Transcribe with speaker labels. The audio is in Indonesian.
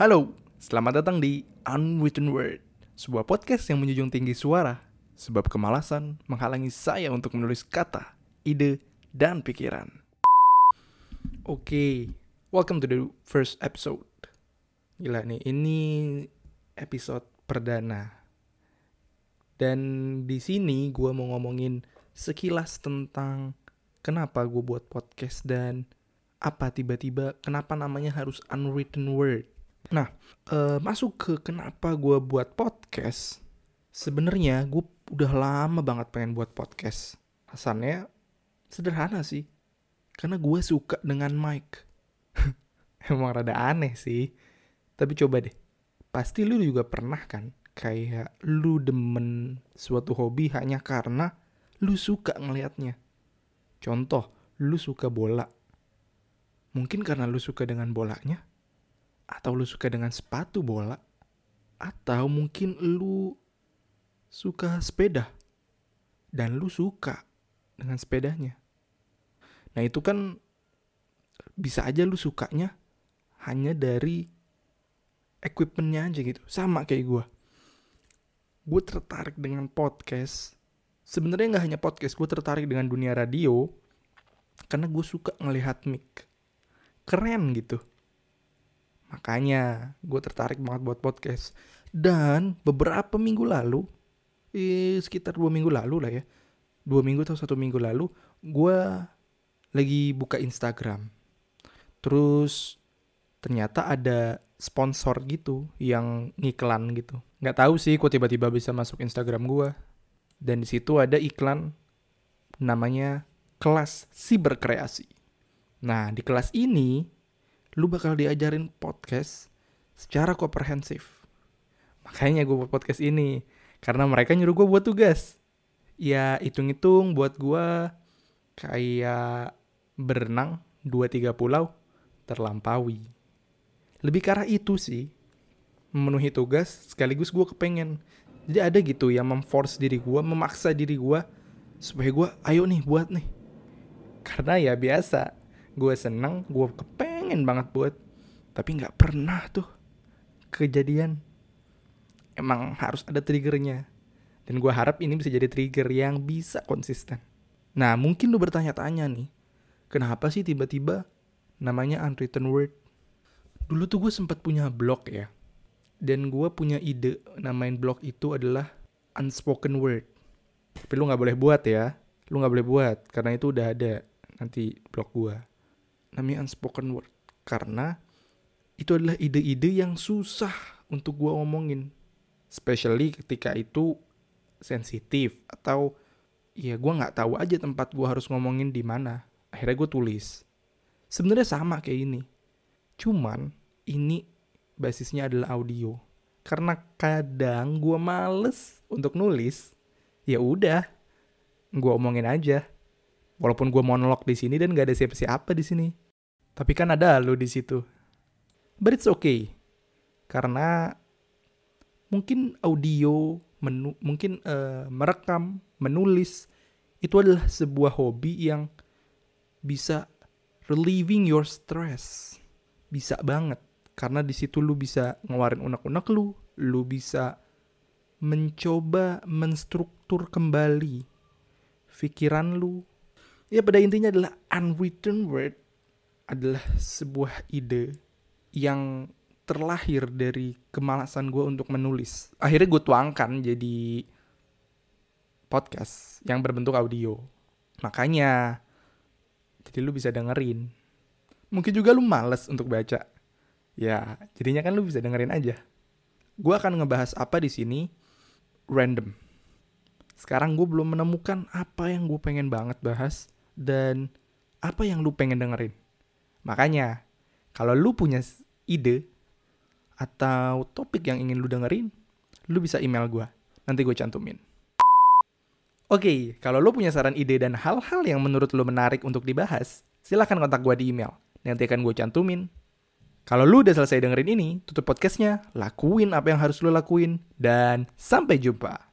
Speaker 1: Halo, selamat datang di Unwritten Word, sebuah podcast yang menjunjung tinggi suara, sebab kemalasan menghalangi saya untuk menulis kata, ide, dan pikiran. Oke, welcome to the first episode. Gila nih, ini episode perdana. Dan di sini gue mau ngomongin sekilas tentang kenapa gue buat podcast dan apa tiba-tiba kenapa namanya harus unwritten word. Nah, uh, masuk ke kenapa gue buat podcast. Sebenarnya gue udah lama banget pengen buat podcast. Alasannya sederhana sih. Karena gue suka dengan mic. Emang rada aneh sih. Tapi coba deh. Pasti lu juga pernah kan kayak lu demen suatu hobi hanya karena lu suka ngelihatnya. Contoh, lu suka bola Mungkin karena lu suka dengan bolanya, atau lu suka dengan sepatu bola, atau mungkin lu suka sepeda, dan lu suka dengan sepedanya. Nah itu kan bisa aja lu sukanya hanya dari equipmentnya aja gitu. Sama kayak gue. Gue tertarik dengan podcast. Sebenarnya nggak hanya podcast, gue tertarik dengan dunia radio karena gue suka ngelihat mic keren gitu. Makanya gue tertarik banget buat podcast. Dan beberapa minggu lalu, eh, sekitar dua minggu lalu lah ya, dua minggu atau satu minggu lalu, gue lagi buka Instagram. Terus ternyata ada sponsor gitu yang ngiklan gitu. Nggak tahu sih kok tiba-tiba bisa masuk Instagram gue. Dan di situ ada iklan namanya kelas siberkreasi. Nah, di kelas ini lu bakal diajarin podcast secara komprehensif. Makanya gue buat podcast ini. Karena mereka nyuruh gue buat tugas. Ya, hitung-hitung buat gue kayak berenang 2-3 pulau terlampaui. Lebih ke arah itu sih. Memenuhi tugas sekaligus gue kepengen. Jadi ada gitu yang memforce diri gue, memaksa diri gue supaya gue ayo nih buat nih. Karena ya biasa, gue seneng gue kepengen banget buat tapi nggak pernah tuh kejadian. Emang harus ada triggernya. Dan gue harap ini bisa jadi trigger yang bisa konsisten. Nah mungkin lu bertanya-tanya nih kenapa sih tiba-tiba namanya unwritten word? Dulu tuh gue sempat punya blog ya dan gue punya ide namain blog itu adalah unspoken word. Tapi lu nggak boleh buat ya lu nggak boleh buat karena itu udah ada nanti blog gue namanya unspoken word karena itu adalah ide-ide yang susah untuk gue omongin. Especially ketika itu sensitif atau ya gue nggak tahu aja tempat gue harus ngomongin di mana. Akhirnya gue tulis. Sebenarnya sama kayak ini. Cuman ini basisnya adalah audio. Karena kadang gue males untuk nulis ya udah gue omongin aja. Walaupun gue monolog di sini dan gak ada siapa-siapa di sini. Tapi kan ada lo di situ. But it's okay. Karena mungkin audio, menu, mungkin uh, merekam, menulis, itu adalah sebuah hobi yang bisa relieving your stress. Bisa banget. Karena di situ lu bisa ngeluarin unek-unek lu, lu bisa mencoba menstruktur kembali pikiran lu, ya pada intinya adalah unwritten word adalah sebuah ide yang terlahir dari kemalasan gue untuk menulis. Akhirnya gue tuangkan jadi podcast yang berbentuk audio. Makanya, jadi lu bisa dengerin. Mungkin juga lu males untuk baca. Ya, jadinya kan lu bisa dengerin aja. Gue akan ngebahas apa di sini random. Sekarang gue belum menemukan apa yang gue pengen banget bahas dan apa yang lu pengen dengerin. Makanya, kalau lu punya ide atau topik yang ingin lu dengerin, lu bisa email gue. Nanti gue cantumin. Oke, okay, kalau lu punya saran ide dan hal-hal yang menurut lu menarik untuk dibahas, silahkan kontak gue di email. Nanti akan gue cantumin. Kalau lu udah selesai dengerin ini, tutup podcastnya, lakuin apa yang harus lu lakuin, dan sampai jumpa.